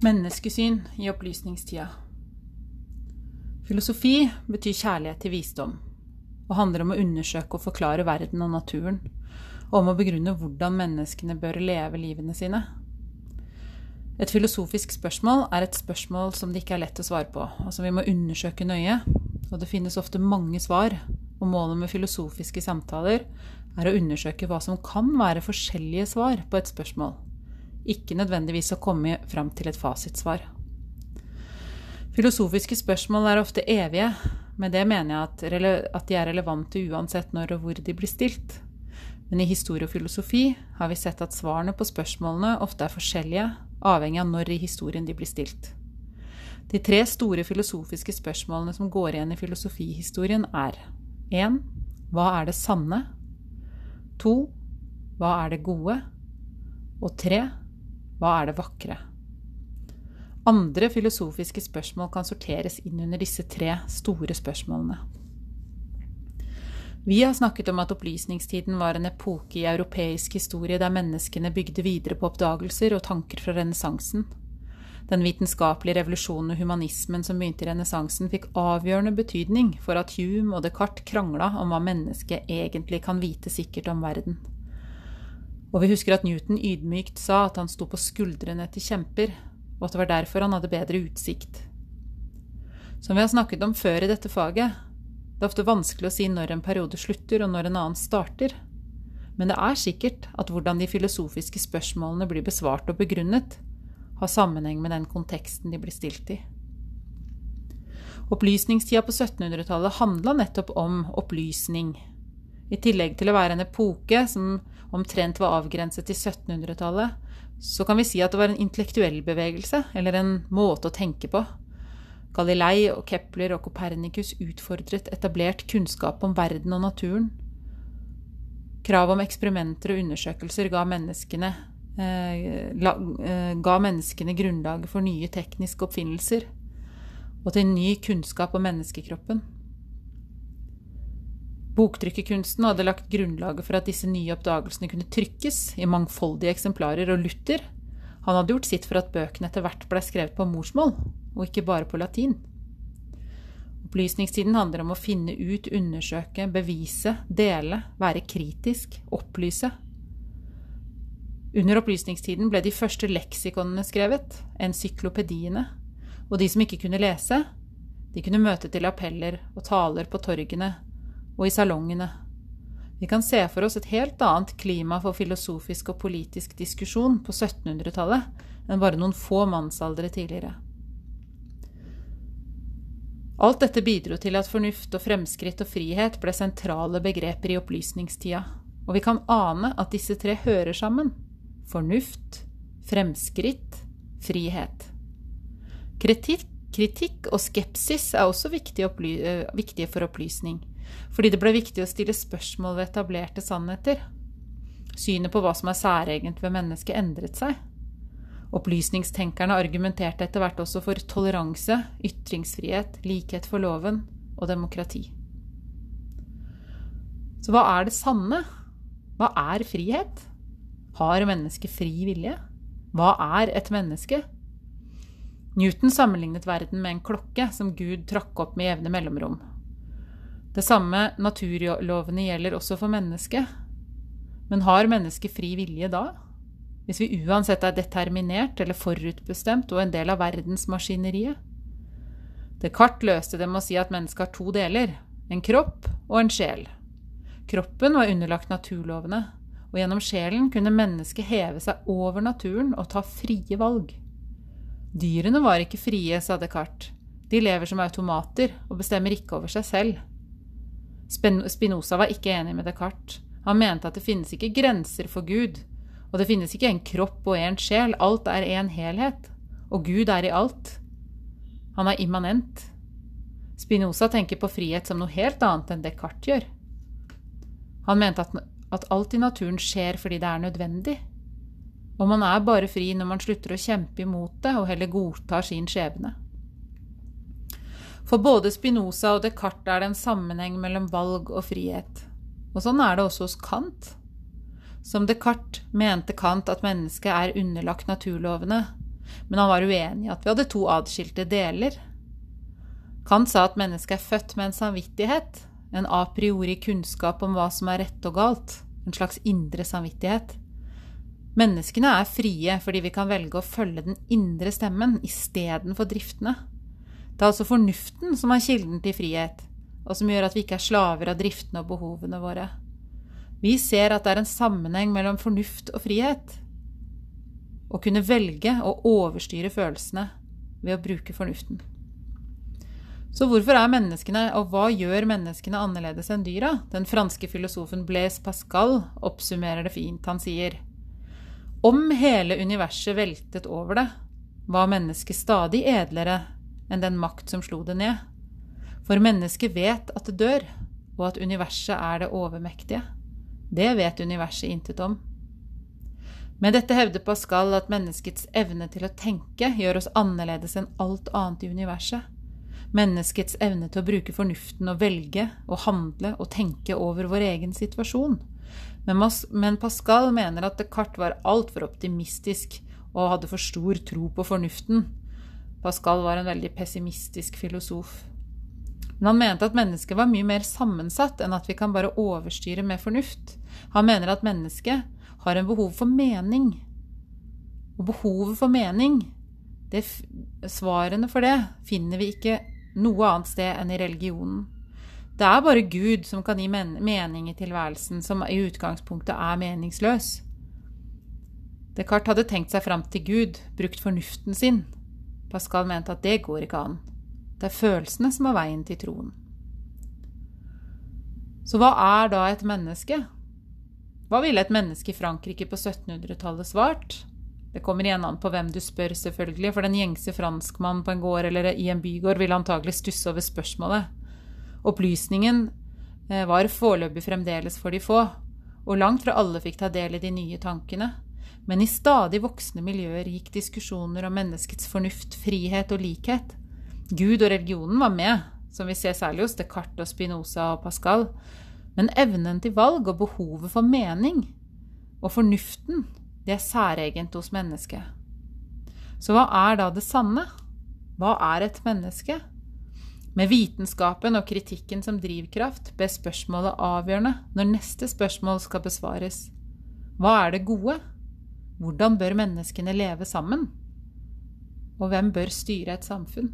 Menneskesyn i opplysningstida. Filosofi betyr kjærlighet til visdom, og handler om å undersøke og forklare verden og naturen, og om å begrunne hvordan menneskene bør leve livene sine. Et filosofisk spørsmål er et spørsmål som det ikke er lett å svare på, og som vi må undersøke nøye, og det finnes ofte mange svar, og målet med filosofiske samtaler er å undersøke hva som kan være forskjellige svar på et spørsmål, ikke nødvendigvis å komme fram til et fasitsvar. Filosofiske spørsmål er ofte evige, med det mener jeg at, de er relevante uansett når og hvor de blir stilt. Men i historie og filosofi har vi sett at svarene på spørsmålene ofte er forskjellige, avhengig av når i historien de blir stilt. De tre store filosofiske spørsmålene som går igjen i filosofihistorien, er 1. Hva er det sanne? 2. Hva er det gode? Og 3. Hva er det vakre? Andre filosofiske spørsmål kan sorteres inn under disse tre store spørsmålene. Vi har snakket om at opplysningstiden var en epoke i europeisk historie der menneskene bygde videre på oppdagelser og tanker fra renessansen. Den vitenskapelige revolusjonen og humanismen som begynte i renessansen, fikk avgjørende betydning for at Hume og Descartes krangla om hva mennesket egentlig kan vite sikkert om verden. Og vi husker at Newton ydmykt sa at han sto på skuldrene til kjemper, og at det var derfor han hadde bedre utsikt. Som vi har snakket om før i dette faget, det er ofte vanskelig å si når en periode slutter og når en annen starter. Men det er sikkert at hvordan de filosofiske spørsmålene blir besvart og begrunnet, har sammenheng med den konteksten de blir stilt i. Opplysningstida på 1700-tallet handla nettopp om opplysning. I tillegg til å være en epoke som omtrent var avgrenset til 1700-tallet, så kan vi si at det var en intellektuell bevegelse, eller en måte å tenke på. Galilei og Kepler og Copernicus utfordret etablert kunnskap om verden og naturen. Krav om eksperimenter og undersøkelser ga menneskene, eh, la, eh, ga menneskene grunnlaget for nye tekniske oppfinnelser og til ny kunnskap om menneskekroppen. Boktrykkerkunsten hadde lagt grunnlaget for at disse nye oppdagelsene kunne trykkes i mangfoldige eksemplarer, og Luther han hadde gjort sitt for at bøkene etter hvert ble skrevet på morsmål, og ikke bare på latin. Opplysningstiden handler om å finne ut, undersøke, bevise, dele, være kritisk, opplyse. Under opplysningstiden ble de første leksikonene skrevet, encyklopediene, og de som ikke kunne lese, de kunne møte til appeller og taler på torgene og i salongene. Vi kan se for oss et helt annet klima for filosofisk og politisk diskusjon på 1700-tallet enn bare noen få mannsaldre tidligere. Alt dette bidro til at fornuft og fremskritt og frihet ble sentrale begreper i opplysningstida, og vi kan ane at disse tre hører sammen – fornuft, fremskritt, frihet. Kritikk, kritikk og skepsis er også viktige, opply viktige for opplysning fordi det ble viktig å stille spørsmål ved etablerte sannheter. Synet på hva som er særegent ved mennesket, endret seg. Opplysningstenkerne argumenterte etter hvert også for toleranse, ytringsfrihet, likhet for loven og demokrati. Så hva er det sanne? Hva er frihet? Har mennesket fri vilje? Hva er et menneske? Newton sammenlignet verden med en klokke som Gud trakk opp med jevne mellomrom, det samme naturlovene gjelder også for mennesket. Men har mennesket fri vilje da? Hvis vi uansett er determinert eller forutbestemt og en del av verdensmaskineriet? Descartes løste det med å si at mennesket har to deler, en kropp og en sjel. Kroppen var underlagt naturlovene, og gjennom sjelen kunne mennesket heve seg over naturen og ta frie valg. Dyrene var ikke frie, sa Descartes. De lever som automater og bestemmer ikke over seg selv. Spinoza var ikke enig med Descartes. Han mente at det finnes ikke grenser for Gud, og det finnes ikke en kropp og en sjel, alt er en helhet, og Gud er i alt. Han er immanent. Spinoza tenker på frihet som noe helt annet enn Descartes gjør. Han mente at, at alt i naturen skjer fordi det er nødvendig, og man er bare fri når man slutter å kjempe imot det og heller godtar sin skjebne. For både Spinoza og Descartes er det en sammenheng mellom valg og frihet. Og sånn er det også hos Kant. Som Descartes mente Kant at mennesket er underlagt naturlovene, men han var uenig i at vi hadde to adskilte deler. Kant sa at mennesket er født med en samvittighet, en a priori kunnskap om hva som er rett og galt, en slags indre samvittighet. Menneskene er frie fordi vi kan velge å følge den indre stemmen istedenfor driftene. Det er altså fornuften som er kilden til frihet, og som gjør at vi ikke er slaver av driftene og behovene våre. Vi ser at det er en sammenheng mellom fornuft og frihet. Å kunne velge å overstyre følelsene ved å bruke fornuften. Så hvorfor er menneskene, og hva gjør menneskene annerledes enn dyra? Den franske filosofen Blaise Pascal oppsummerer det fint. Han sier om hele universet veltet over det, var mennesket stadig edlere enn den makt som slo det ned. For mennesket vet at det dør, og at universet er det overmektige. Det vet universet intet om. Med dette hevder Pascal at menneskets evne til å tenke gjør oss annerledes enn alt annet i universet. Menneskets evne til å bruke fornuften og velge og handle og tenke over vår egen situasjon. Men Pascal mener at Descartes var altfor optimistisk og hadde for stor tro på fornuften. Pascal var en veldig pessimistisk filosof. Men han mente at mennesket var mye mer sammensatt enn at vi kan bare overstyre med fornuft. Han mener at mennesket har en behov for mening. Og behovet for mening, det, svarene for det, finner vi ikke noe annet sted enn i religionen. Det er bare Gud som kan gi men mening i tilværelsen, som i utgangspunktet er meningsløs. Descartes hadde tenkt seg fram til Gud, brukt fornuften sin. Pascal mente at det går ikke an. Det er følelsene som er veien til troen. Så hva er da et menneske? Hva ville et menneske i Frankrike på 1700-tallet svart? Det kommer igjen an på hvem du spør, selvfølgelig, for den gjengse franskmann på en gård eller i en bygård vil antagelig stusse over spørsmålet. Opplysningen eh, var foreløpig fremdeles for de få, og langt fra alle fikk ta del i de nye tankene. Men i stadig voksende miljøer gikk diskusjoner om menneskets fornuft, frihet og likhet. Gud og religionen var med, som vi ser særlig hos Descartes og Spinoza og Pascal. Men evnen til valg og behovet for mening og fornuften det er særegent hos mennesket. Så hva er da det sanne? Hva er et menneske? Med vitenskapen og kritikken som drivkraft ble spørsmålet avgjørende når neste spørsmål skal besvares. Hva er det gode? Hvordan bør menneskene leve sammen? Og hvem bør styre et samfunn?